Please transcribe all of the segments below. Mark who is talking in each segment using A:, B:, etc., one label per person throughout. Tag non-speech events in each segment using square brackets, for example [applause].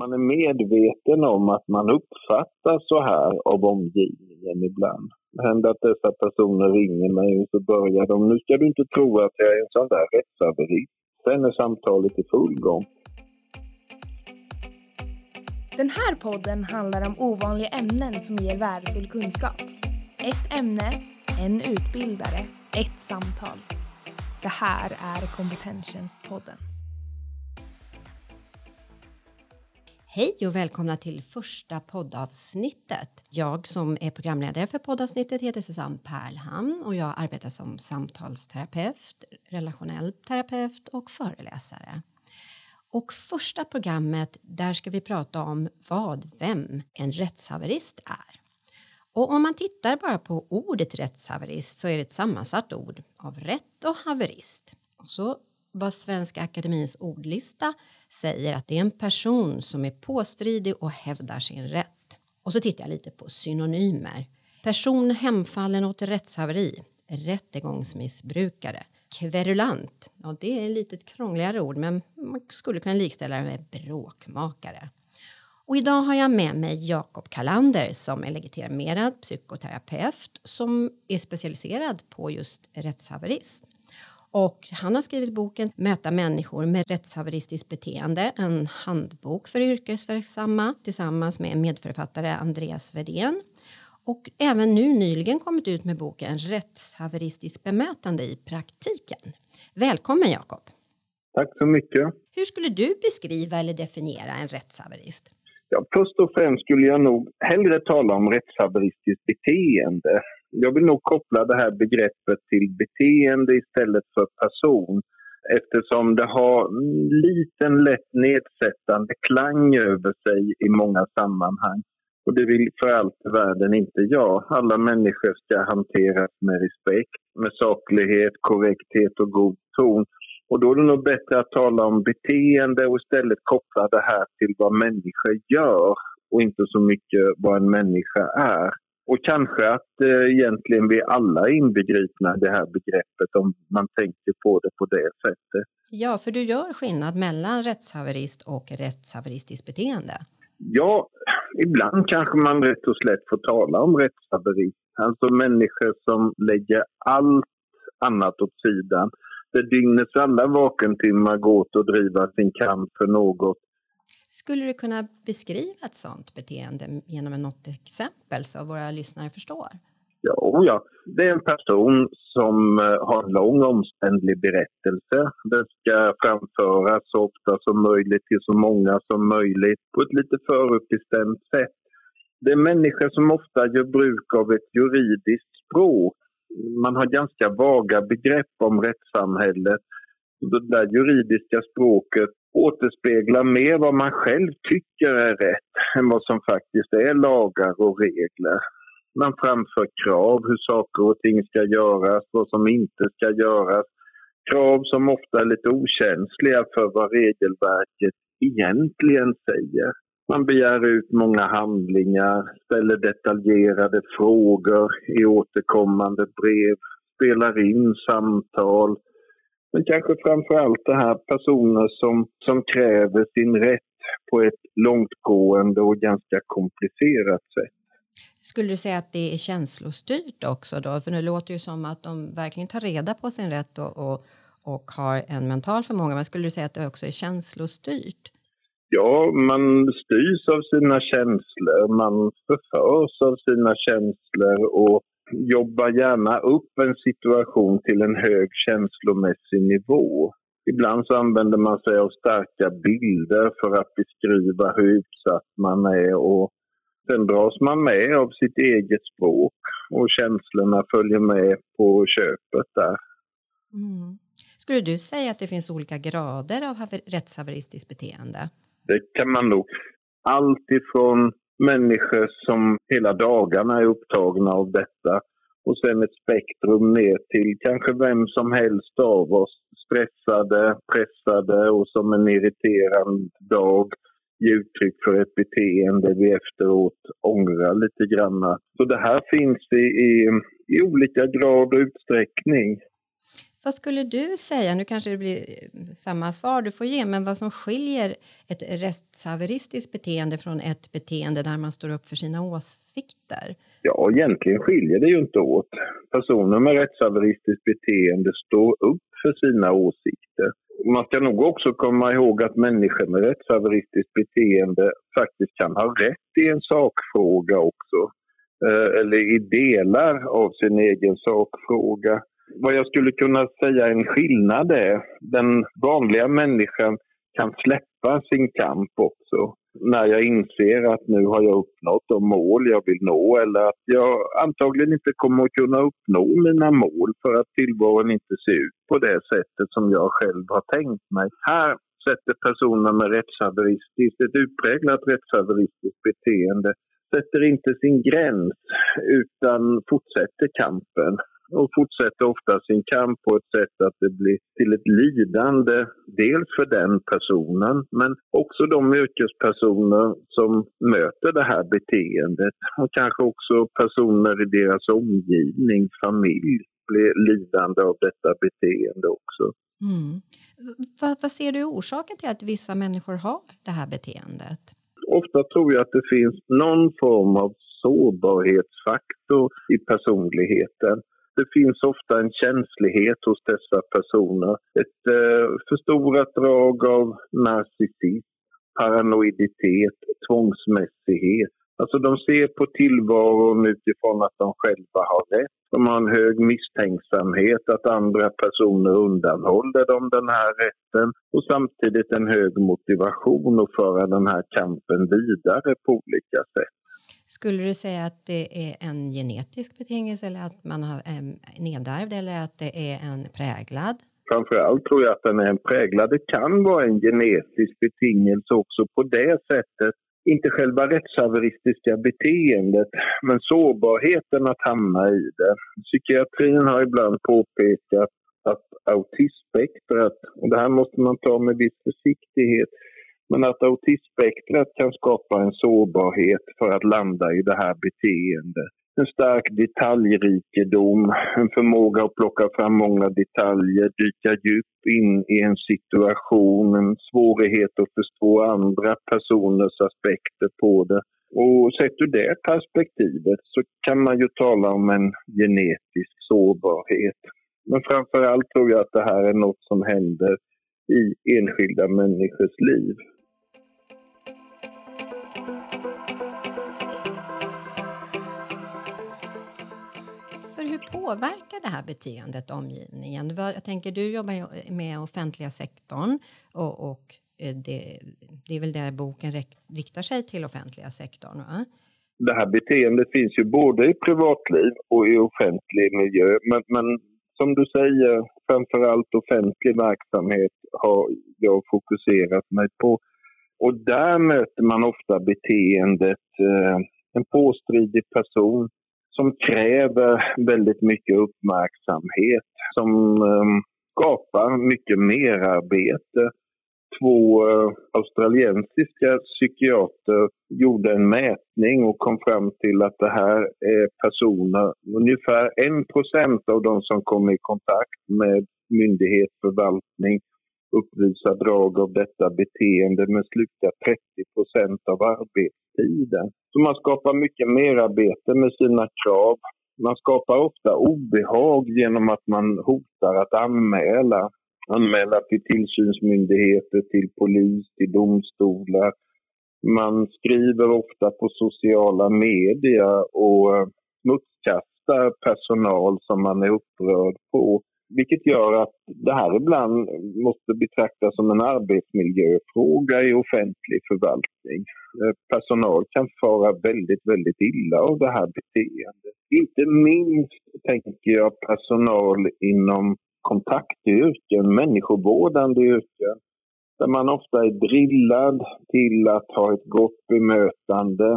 A: Man är medveten om att man uppfattas så här av omgivningen ibland. Det händer att dessa personer ringer mig och så börjar de, nu ska du inte tro att jag är en sån där rättshaverist. Sen är samtalet i full gång.
B: Den här podden handlar om ovanliga ämnen som ger värdefull kunskap. Ett ämne, en utbildare, ett samtal. Det här är Kompetenstjänstpodden.
C: Hej och välkomna till första poddavsnittet. Jag som är programledare för poddavsnittet heter Susanne Perlhamn och jag arbetar som samtalsterapeut, relationell terapeut och föreläsare. Och första programmet, där ska vi prata om vad, vem en rättshaverist är. Och om man tittar bara på ordet rättshaverist så är det ett sammansatt ord av rätt och haverist. Och så vad Svenska Akademins ordlista säger att det är en person som är påstridig och hävdar sin rätt. Och så tittar jag lite på synonymer. Person hemfallen åt rättshaveri, rättegångsmissbrukare, kverulant, ja det är ett lite krångligare ord men man skulle kunna likställa det med bråkmakare. Och idag har jag med mig Jakob Kalander som är legitimerad psykoterapeut som är specialiserad på just rättshaverist. Och han har skrivit boken Möta människor med rättshaveristiskt beteende, en handbok för yrkesverksamma tillsammans med medförfattare Andreas Vedén. Och även nu nyligen kommit ut med boken Rättshaveristiskt bemötande i praktiken. Välkommen Jakob!
A: Tack så mycket!
C: Hur skulle du beskriva eller definiera en rättshaverist?
A: Ja, först och främst skulle jag nog hellre tala om rättshaveristiskt beteende jag vill nog koppla det här begreppet till beteende istället för person eftersom det har en liten lätt nedsättande klang över sig i många sammanhang. Och det vill för allt i världen inte jag. Alla människor ska hanteras med respekt, med saklighet, korrekthet och god ton. Och då är det nog bättre att tala om beteende och istället koppla det här till vad människor gör och inte så mycket vad en människa är. Och kanske att eh, egentligen vi alla är inbegripna i det här begreppet om man tänker på det på det sättet.
C: Ja, för du gör skillnad mellan rättshaverist och rättshaveristiskt beteende.
A: Ja, ibland kanske man rätt och slätt får tala om rättshaverist. Alltså människor som lägger allt annat åt sidan. Där dygnets alla vakentimmar går åt att driva sin kamp för något
C: skulle du kunna beskriva ett sådant beteende genom något exempel så våra lyssnare förstår?
A: Jo, ja. Det är en person som eh, har en lång omständlig berättelse. Den ska framföras så ofta som möjligt till så många som möjligt på ett lite förutbestämt sätt. Det är människor som ofta gör bruk av ett juridiskt språk. Man har ganska vaga begrepp om rättssamhället. Det där juridiska språket återspeglar mer vad man själv tycker är rätt än vad som faktiskt är lagar och regler. Man framför krav hur saker och ting ska göras, vad som inte ska göras. Krav som ofta är lite okänsliga för vad regelverket egentligen säger. Man begär ut många handlingar, ställer detaljerade frågor i återkommande brev, spelar in samtal, men kanske framför allt det här personer som, som kräver sin rätt på ett långtgående och ganska komplicerat sätt.
C: Skulle du säga att det är känslostyrt också då? För det låter ju som att de verkligen tar reda på sin rätt och, och, och har en mental förmåga. Men skulle du säga att det också är känslostyrt?
A: Ja, man styrs av sina känslor, man förförs av sina känslor och jobba gärna upp en situation till en hög känslomässig nivå. Ibland så använder man sig av starka bilder för att beskriva hur utsatt man är och sen dras man med av sitt eget språk och känslorna följer med på köpet där.
C: Mm. Skulle du säga att det finns olika grader av rättshaveristiskt beteende?
A: Det kan man nog. Allt ifrån människor som hela dagarna är upptagna av detta och sen ett spektrum ner till kanske vem som helst av oss. Stressade, pressade och som en irriterande dag ge uttryck för ett beteende vi efteråt ångrar lite grann. Så det här finns i, i, i olika grad och utsträckning.
C: Vad skulle du säga, nu kanske det blir eh, samma svar du får ge, men vad som skiljer ett rättshaveristiskt beteende från ett beteende där man står upp för sina åsikter?
A: Ja, egentligen skiljer det ju inte åt. Personer med rättshaveristiskt beteende står upp för sina åsikter. Man ska nog också komma ihåg att människor med rättshaveristiskt beteende faktiskt kan ha rätt i en sakfråga också. Eh, eller i delar av sin egen sakfråga. Vad jag skulle kunna säga en skillnad är den vanliga människan kan släppa sin kamp också när jag inser att nu har jag uppnått de mål jag vill nå eller att jag antagligen inte kommer att kunna uppnå mina mål för att tillvaron inte ser ut på det sättet som jag själv har tänkt mig. Här sätter personer med rättshaveristiskt, ett utpräglat rättshaveristiskt beteende, sätter inte sin gräns utan fortsätter kampen och fortsätter ofta sin kamp på ett sätt att det blir till ett lidande, dels för den personen men också de yrkespersoner som möter det här beteendet och kanske också personer i deras omgivning, familj, blir lidande av detta beteende också.
C: Mm. Vad, vad ser du orsaken till att vissa människor har det här beteendet?
A: Ofta tror jag att det finns någon form av sårbarhetsfaktor i personligheten det finns ofta en känslighet hos dessa personer. Ett eh, förstorat drag av narcissism, paranoiditet, tvångsmässighet. Alltså de ser på tillvaron utifrån att de själva har rätt. De har en hög misstänksamhet att andra personer undanhåller dem den här rätten och samtidigt en hög motivation att föra den här kampen vidare på olika sätt.
C: Skulle du säga att det är en genetisk betingelse eller att man har en nedärvd eller att det är en präglad?
A: Framförallt tror jag att den är en präglad. Det kan vara en genetisk betingelse också på det sättet. Inte själva rättshaveristiska beteendet, men sårbarheten att hamna i det. Psykiatrin har ibland påpekat att autismspektrat, och det här måste man ta med viss försiktighet, men att autismspektrat kan skapa en sårbarhet för att landa i det här beteendet. En stark detaljrikedom, en förmåga att plocka fram många detaljer, dyka djupt in i en situation, en svårighet att förstå andra personers aspekter på det. Och sett ur det perspektivet så kan man ju tala om en genetisk sårbarhet. Men framför allt tror jag att det här är något som händer i enskilda människors liv.
C: Påverkar det här beteendet omgivningen? Jag tänker, du jobbar med offentliga sektorn och, och eh, det, det, är väl där boken riktar sig till offentliga sektorn? Va?
A: Det här beteendet finns ju både i privatliv och i offentlig miljö. Men, men som du säger, framför allt offentlig verksamhet har jag fokuserat mig på. Och där möter man ofta beteendet, eh, en påstridig person som kräver väldigt mycket uppmärksamhet, som ehm, skapar mycket merarbete. Två eh, australiensiska psykiater gjorde en mätning och kom fram till att det här är personer, ungefär 1% av de som kommer i kontakt med myndighet, förvaltning uppvisar drag av detta beteende men slukar 30 procent av arbetstiden. Så man skapar mycket merarbete med sina krav. Man skapar ofta obehag genom att man hotar att anmäla. Anmäla till tillsynsmyndigheter, till polis, till domstolar. Man skriver ofta på sociala medier och eh, smutskastar personal som man är upprörd på. Vilket gör att det här ibland måste betraktas som en arbetsmiljöfråga i offentlig förvaltning. Eh, personal kan fara väldigt, väldigt illa av det här beteendet. Inte minst tänker jag personal inom kontaktyrken, människovårdande yrken där man ofta är drillad till att ha ett gott bemötande,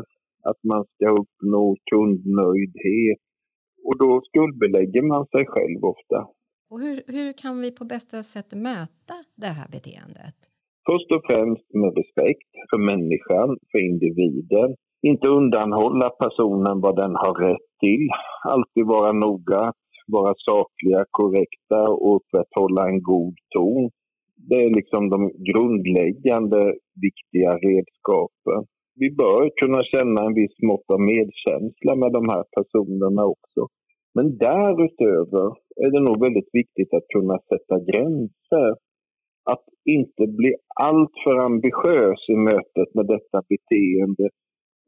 A: att man ska uppnå kundnöjdhet och då skuldbelägger man sig själv ofta.
C: Och hur, hur kan vi på bästa sätt möta det här beteendet?
A: Först och främst med respekt för människan, för individen. Inte undanhålla personen vad den har rätt till. Alltid vara noga vara sakliga, korrekta och upprätthålla en god ton. Det är liksom de grundläggande viktiga redskapen. Vi bör kunna känna en viss mått av medkänsla med de här personerna också. Men därutöver är det nog väldigt viktigt att kunna sätta gränser. Att inte bli alltför ambitiös i mötet med detta beteende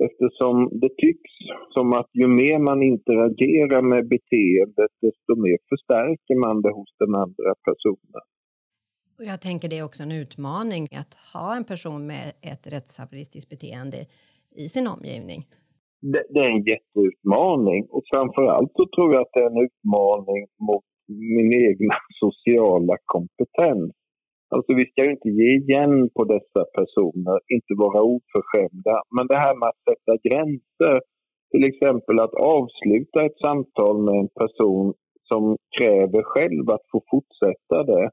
A: Eftersom det tycks som att ju mer man interagerar med beteendet desto mer förstärker man det hos den andra personen.
C: Och jag tänker det är också en utmaning att ha en person med ett rättshaveristiskt beteende i sin omgivning.
A: Det, det, är en jätteutmaning och framförallt så tror jag att det är en utmaning mot min egna [laughs] sociala kompetens. Alltså vi ska ju inte ge igen på dessa personer, inte vara oförskämda. Men det här med att sätta gränser, till exempel att avsluta ett samtal med en person som kräver själv att få fortsätta det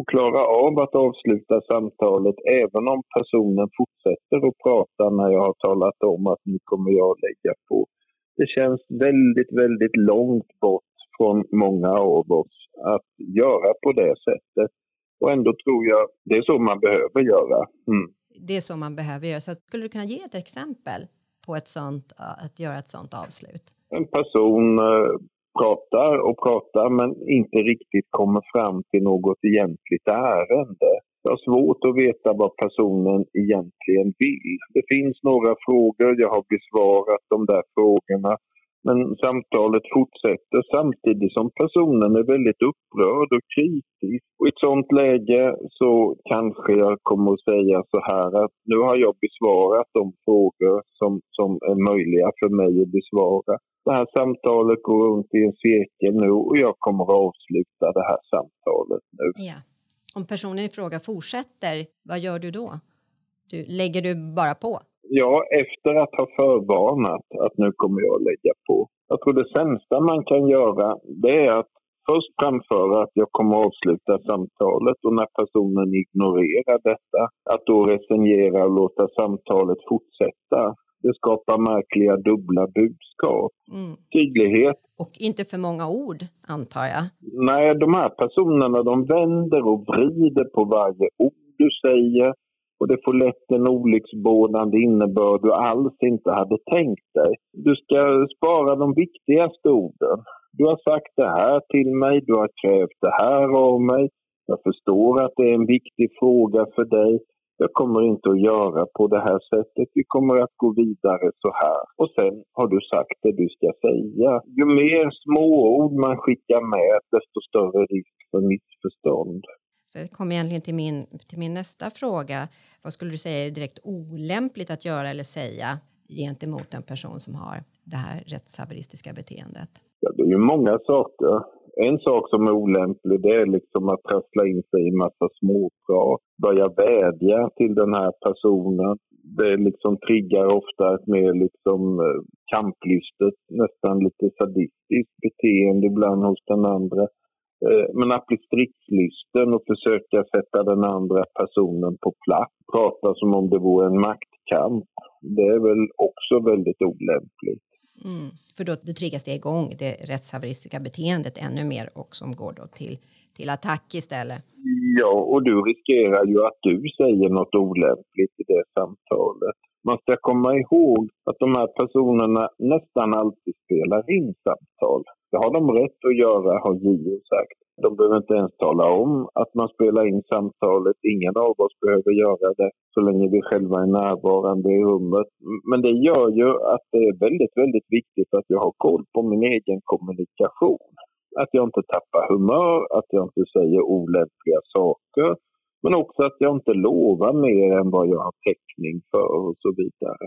A: och klara av att avsluta samtalet även om personen fortsätter att prata när jag har talat om att nu kommer jag att lägga på. Det känns väldigt, väldigt långt bort från många av oss att göra på det sättet. Och ändå tror jag det är så man behöver göra. Mm.
C: Det är så man behöver göra. Så skulle du kunna ge ett exempel på ett sånt, att göra ett sånt avslut?
A: En person eh, pratar och pratar men inte riktigt kommer fram till något egentligt ärende. Jag har svårt att veta vad personen egentligen vill. Det finns några frågor, jag har besvarat de där frågorna men samtalet fortsätter samtidigt som personen är väldigt upprörd och kritisk. Och I ett sånt läge så kanske jag kommer att säga så här att nu har jag besvarat de frågor som, som är möjliga för mig att besvara. Det här samtalet går runt i en cirkel nu och jag kommer att avsluta det här samtalet nu.
C: Ja. Om personen i fråga fortsätter, vad gör du då? Du, lägger du bara på?
A: Ja, efter att ha förvarnat att nu kommer jag lägga på. Jag tror det sämsta man kan göra det är att först framföra att jag kommer avsluta samtalet och när personen ignorerar detta, att då resignera och låta samtalet fortsätta. Det skapar märkliga dubbla budskap. Mm. Tydlighet.
C: Och inte för många ord, antar jag?
A: Nej, de här personerna de vänder och vrider på varje ord du säger och det får lätt en olycksbådande innebörd du alls inte hade tänkt dig. Du ska spara de viktigaste orden. Du har sagt det här till mig, du har krävt det här av mig. Jag förstår att det är en viktig fråga för dig. Jag kommer inte att göra på det här sättet. Vi kommer att gå vidare så här. Och sen har du sagt det du ska säga. Ju mer småord man skickar med, desto större risk för missförstånd.
C: Så jag kommer egentligen till min, till min nästa fråga. Vad skulle du säga är direkt olämpligt att göra eller säga gentemot en person som har det här rättshaveristiska beteendet?
A: Ja, det är ju många saker. En sak som är olämplig det är liksom att trassla in sig i massa småprat, börja vädja till den här personen. Det liksom triggar ofta ett mer liksom eh, kamplystet, nästan lite sadistiskt beteende ibland hos den andra. Eh, men att bli stridslysten och försöka sätta den andra personen på plats, prata som om det vore en maktkamp, det är väl också väldigt olämpligt.
C: Mm, för då triggas det igång, det rättshaveristiska beteendet ännu mer och som går då till, till attack istället.
A: Ja, och du riskerar ju att du säger något olämpligt i det samtalet. Man ska komma ihåg att de här personerna nästan alltid spelar in samtal. Det har de rätt att göra, har JO sagt. De behöver inte ens tala om att man spelar in samtalet. Ingen av oss behöver göra det så länge vi själva är närvarande i rummet. Men det gör ju att det är väldigt, väldigt viktigt att jag har koll på min egen kommunikation. Att jag inte tappar humör, att jag inte säger olämpliga saker. Men också att jag inte lovar mer än vad jag har täckning för och så vidare.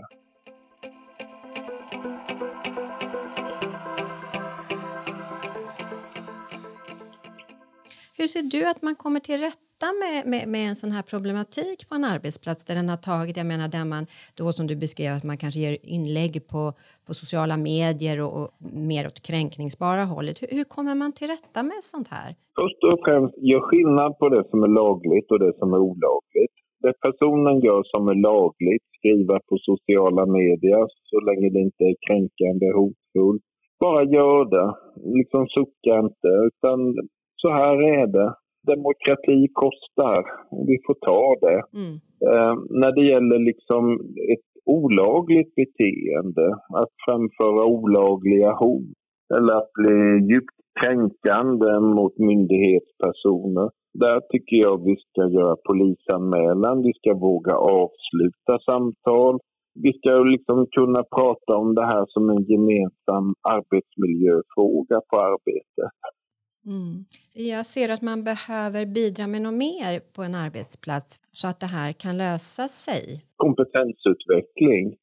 C: Hur ser du att man kommer till rätta med, med, med, en sån här problematik på en arbetsplats där den har tagit, jag menar där man då som du beskrev att man kanske ger inlägg på, på sociala medier och, och mer åt kränkningsbara hållet. Hur, hur, kommer man till rätta med sånt här?
A: Först och främst, gör skillnad på det som är lagligt och det som är olagligt. Det personen gör som är lagligt, skriva på sociala medier så länge det inte är kränkande, hotfullt, bara gör det. Liksom sucka inte. Utan så här är det. Demokrati kostar. Vi får ta det. Mm. Eh, när det gäller liksom ett olagligt beteende, att framföra olagliga hot eller att bli djupt kränkande mot myndighetspersoner. Där tycker jag vi ska göra polisanmälan, vi ska våga avsluta samtal. Vi ska liksom kunna prata om det här som en gemensam arbetsmiljöfråga på arbetet.
C: Mm. Jag ser att man behöver bidra med något mer på en arbetsplats så att det här kan lösa sig.
A: Kompetensutveckling.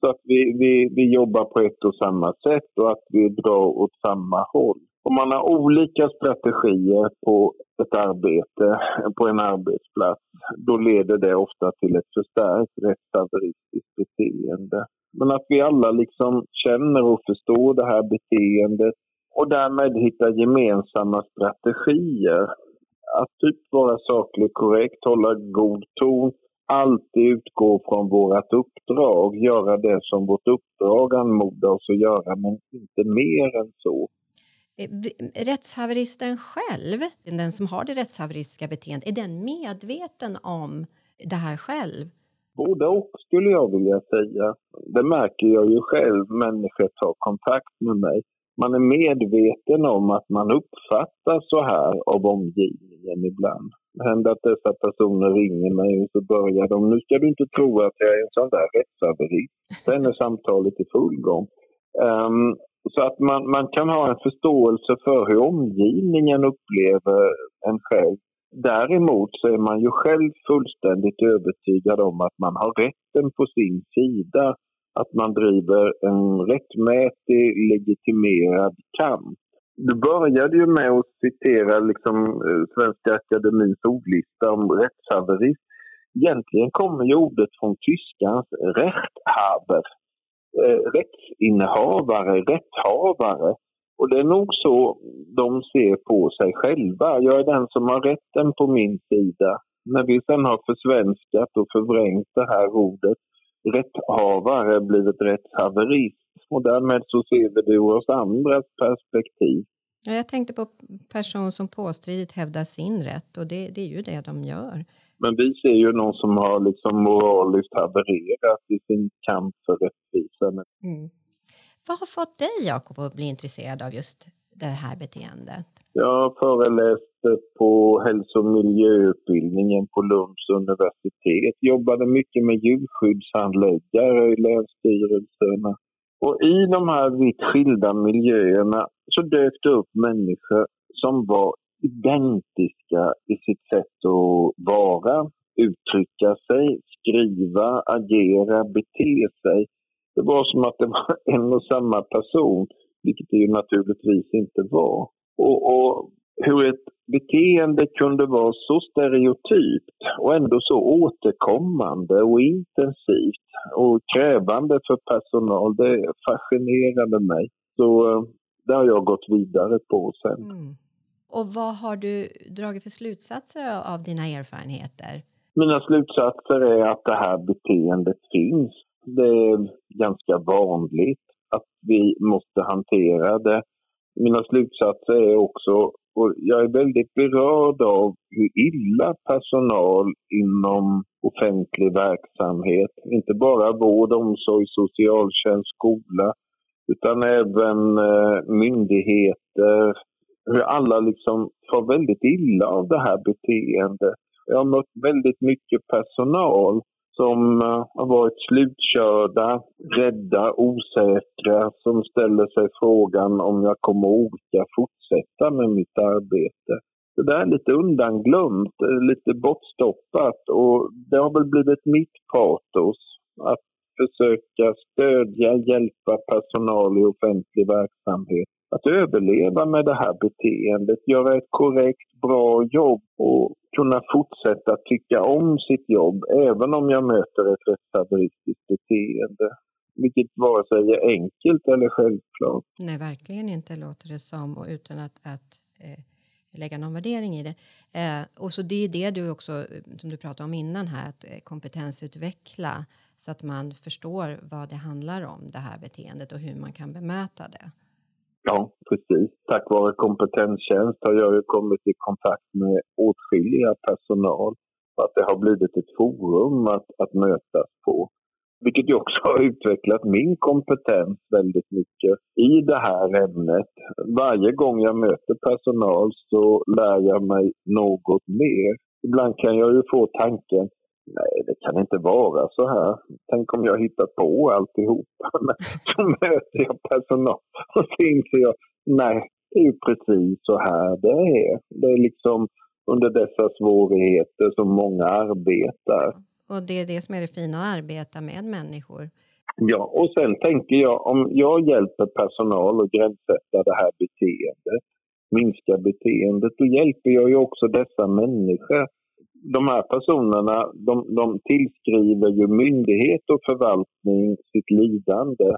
A: Så att vi, vi, vi jobbar på ett och samma sätt och att vi drar åt samma håll. Om man har olika strategier på ett arbete, på en arbetsplats, då leder det ofta till ett förstärkt rättshaveristiskt beteende. Men att vi alla liksom känner och förstår det här beteendet och därmed hitta gemensamma strategier. Att typ vara sakligt korrekt, hålla god ton, alltid utgå från vårt uppdrag, göra det som vårt uppdrag anmodar oss att göra, men inte mer än så.
C: Eh, rättshaveristen själv, den som har det rättshaveristiska beteendet, är den medveten om det här själv?
A: Både och skulle jag vilja säga. Det märker jag ju själv, människor tar kontakt med mig man är medveten om att man uppfattas så här av omgivningen ibland. Det händer att dessa personer ringer mig och så börjar de, nu ska du inte tro att jag är en sån där rättshaverist. Sen är samtalet i full gång. Um, så att man, man kan ha en förståelse för hur omgivningen upplever en själv. Däremot så är man ju själv fullständigt övertygad om att man har rätten på sin sida att man driver en rättmätig, legitimerad kamp. Du började ju med att citera liksom, eh, Svenska Akademins ordlista om rättshaverism. Egentligen kommer ju ordet från tyskans Rechthaber, eh, rättsinnehavare, rätthavare. Och det är nog så de ser på sig själva. Jag är den som har rätten på min sida. När vi sen har försvenskat och förvrängt det här ordet rätthavare blivit rättshaverist och därmed så ser vi det ur oss andras perspektiv.
C: Ja, jag tänkte på person som påstridigt hävdar sin rätt och det, det är ju det de gör.
A: Men vi ser ju någon som har liksom moraliskt havererat i sin kamp för rättvisa. Mm.
C: Vad har fått dig, Jakob, att bli intresserad av just det här beteendet?
A: Jag föreläste på hälso och miljöutbildningen på Lunds universitet. Jobbade mycket med djurskyddshandläggare i länsstyrelserna. Och i de här vitt skilda miljöerna så dök det upp människor som var identiska i sitt sätt att vara, uttrycka sig, skriva, agera, bete sig. Det var som att det var en och samma person vilket det ju naturligtvis inte var. Och, och hur ett beteende kunde vara så stereotypt och ändå så återkommande och intensivt och krävande för personal, det fascinerade mig. Så eh, det har jag gått vidare på sen. Mm.
C: Och vad har du dragit för slutsatser av dina erfarenheter?
A: Mina slutsatser är att det här beteendet finns. Det är ganska vanligt att vi måste hantera det. Mina slutsatser är också, och jag är väldigt berörd av hur illa personal inom offentlig verksamhet, inte bara vård, omsorg, socialtjänst, skola, utan även eh, myndigheter, hur alla liksom får väldigt illa av det här beteendet. Jag har mött väldigt mycket personal som eh, har varit slutkörda, rädda, osäkra, som ställer sig frågan om jag kommer orka fortsätta med mitt arbete. Det där är lite undanglömt, eh, lite bortstoppat och det har väl blivit mitt patos att försöka stödja, hjälpa personal i offentlig verksamhet att överleva med det här beteendet, göra ett korrekt, bra jobb och kunna fortsätta tycka om sitt jobb även om jag möter ett rättshaveristiskt beteende. Vilket vare sig är enkelt eller självklart.
C: Nej, verkligen inte låter det som och utan att, att eh, lägga någon värdering i det. Eh, och så det är det du också, eh, som du pratade om innan här, att eh, kompetensutveckla så att man förstår vad det handlar om, det här beteendet och hur man kan bemöta det.
A: Ja, precis. Tack vare kompetenstjänst har jag ju kommit i kontakt med åtskilliga personal. Att det har blivit ett forum att, att mötas på. Vilket ju också har utvecklat min kompetens väldigt mycket i det här ämnet. Varje gång jag möter personal så lär jag mig något mer. Ibland kan jag ju få tanken, nej det kan inte vara så här. Tänk om jag hittar på alltihopa. [laughs] Men så möter jag personal [laughs] och så inser jag, nej det är ju precis så här det är. Det är liksom under dessa svårigheter som många arbetar.
C: Och det är det som är det fina att arbeta med människor.
A: Ja, och sen tänker jag om jag hjälper personal att gränssätta det här beteendet, minska beteendet, då hjälper jag ju också dessa människor. De här personerna, de, de tillskriver ju myndighet och förvaltning sitt lidande.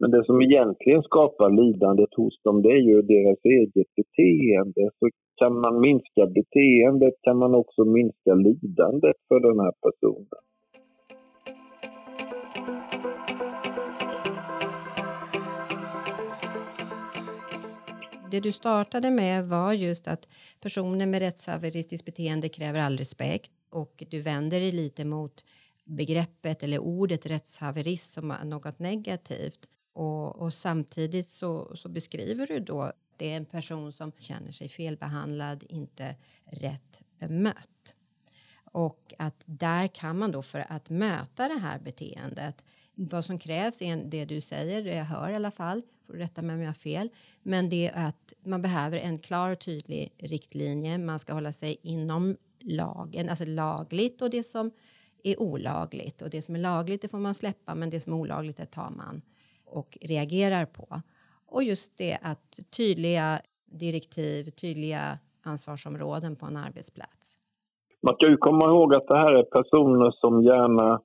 A: Men det som egentligen skapar lidandet hos dem, det är ju deras eget beteende. Så kan man minska beteendet kan man också minska lidandet för den här personen.
C: Det du startade med var just att personer med rättshaveristiskt beteende kräver all respekt och du vänder dig lite mot begreppet eller ordet rättshaverist som något negativt. Och, och samtidigt så, så, beskriver du då det är en person som känner sig felbehandlad, inte rätt bemött. Och att där kan man då för att möta det här beteendet vad som krävs är det du säger, det jag hör i alla fall, får rätta mig om jag har fel, men det är att man behöver en klar och tydlig riktlinje. Man ska hålla sig inom lagen, alltså lagligt och det som är olagligt och det som är lagligt det får man släppa, men det som är olagligt det tar man och reagerar på. Och just det att tydliga direktiv, tydliga ansvarsområden på en arbetsplats.
A: Man ska ju komma ihåg att det här är personer som gärna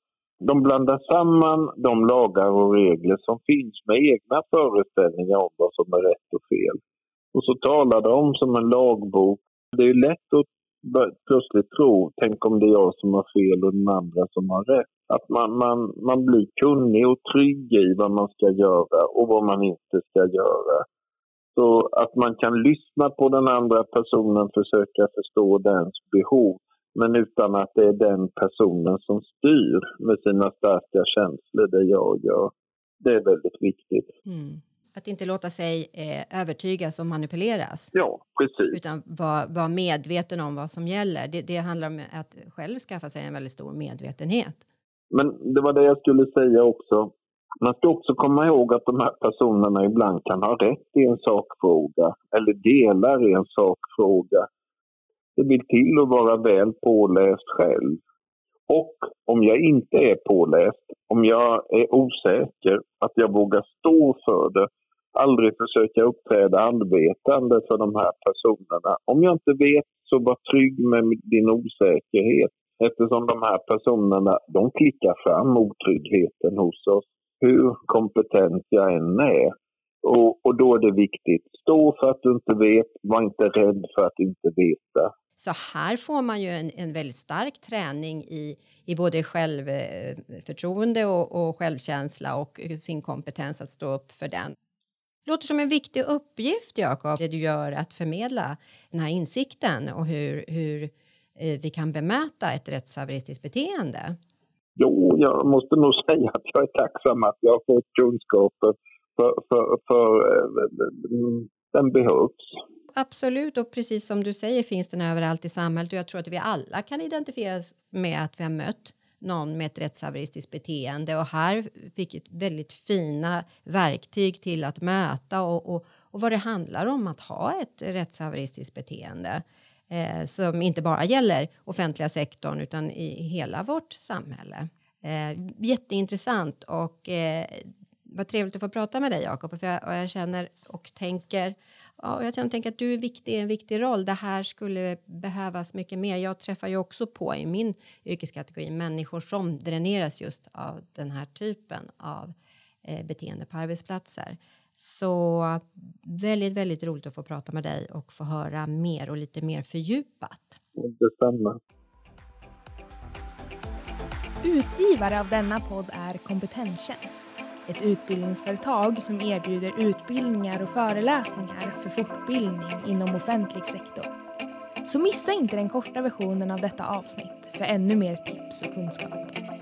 A: de blandar samman de lagar och regler som finns med egna föreställningar om vad som är rätt och fel. Och så talar de som en lagbok. Det är lätt att plötsligt tro, tänk om det är jag som har fel och den andra som har rätt. Att man, man, man blir kunnig och trygg i vad man ska göra och vad man inte ska göra. Så att man kan lyssna på den andra personen, försöka förstå dens behov men utan att det är den personen som styr med sina starka känslor, det jag gör. Det är väldigt viktigt.
C: Mm. Att inte låta sig eh, övertygas och manipuleras.
A: Ja, precis.
C: Utan vara var medveten om vad som gäller. Det, det handlar om att själv skaffa sig en väldigt stor medvetenhet.
A: Men det var det jag skulle säga också. Man ska också komma ihåg att de här personerna ibland kan ha rätt i en sakfråga eller delar i en sakfråga. Det vill till att vara väl påläst själv. Och om jag inte är påläst, om jag är osäker, att jag vågar stå för det, aldrig försöka uppträda anvetande för de här personerna. Om jag inte vet, så var trygg med din osäkerhet eftersom de här personerna, de klickar fram otryggheten hos oss hur kompetent jag än är. Och, och då är det viktigt, stå för att du inte vet, var inte rädd för att inte veta.
C: Så här får man ju en, en väldigt stark träning i, i både självförtroende och, och självkänsla och sin kompetens att stå upp för den. Det Låter som en viktig uppgift, Jakob, det du gör att förmedla den här insikten och hur, hur eh, vi kan bemöta ett rättshaveristiskt beteende.
A: Jo, jag måste nog [laughs] säga att jag är tacksam att jag har fått kunskaper för, för, för eh, för den behövs.
C: Absolut, och precis som du säger finns den överallt i samhället och jag tror att vi alla kan identifieras med att vi har mött någon med ett rättshaveristiskt beteende och här fick ett väldigt fina verktyg till att möta och, och, och vad det handlar om att ha ett rättshaveristiskt beteende eh, som inte bara gäller offentliga sektorn utan i hela vårt samhälle. Eh, jätteintressant och eh, vad trevligt att få prata med dig Jakob för jag, och jag känner och tänker Ja, jag tänker att du är viktig, en viktig roll. Det här skulle behövas mycket mer. Jag träffar ju också på i min yrkeskategori människor som dräneras just av den här typen av eh, beteende på arbetsplatser. Så väldigt, väldigt roligt att få prata med dig och få höra mer och lite mer fördjupat.
A: Detsamma.
B: Utgivare av denna podd är Kompetenstjänst ett utbildningsföretag som erbjuder utbildningar och föreläsningar för fortbildning inom offentlig sektor. Så missa inte den korta versionen av detta avsnitt för ännu mer tips och kunskap.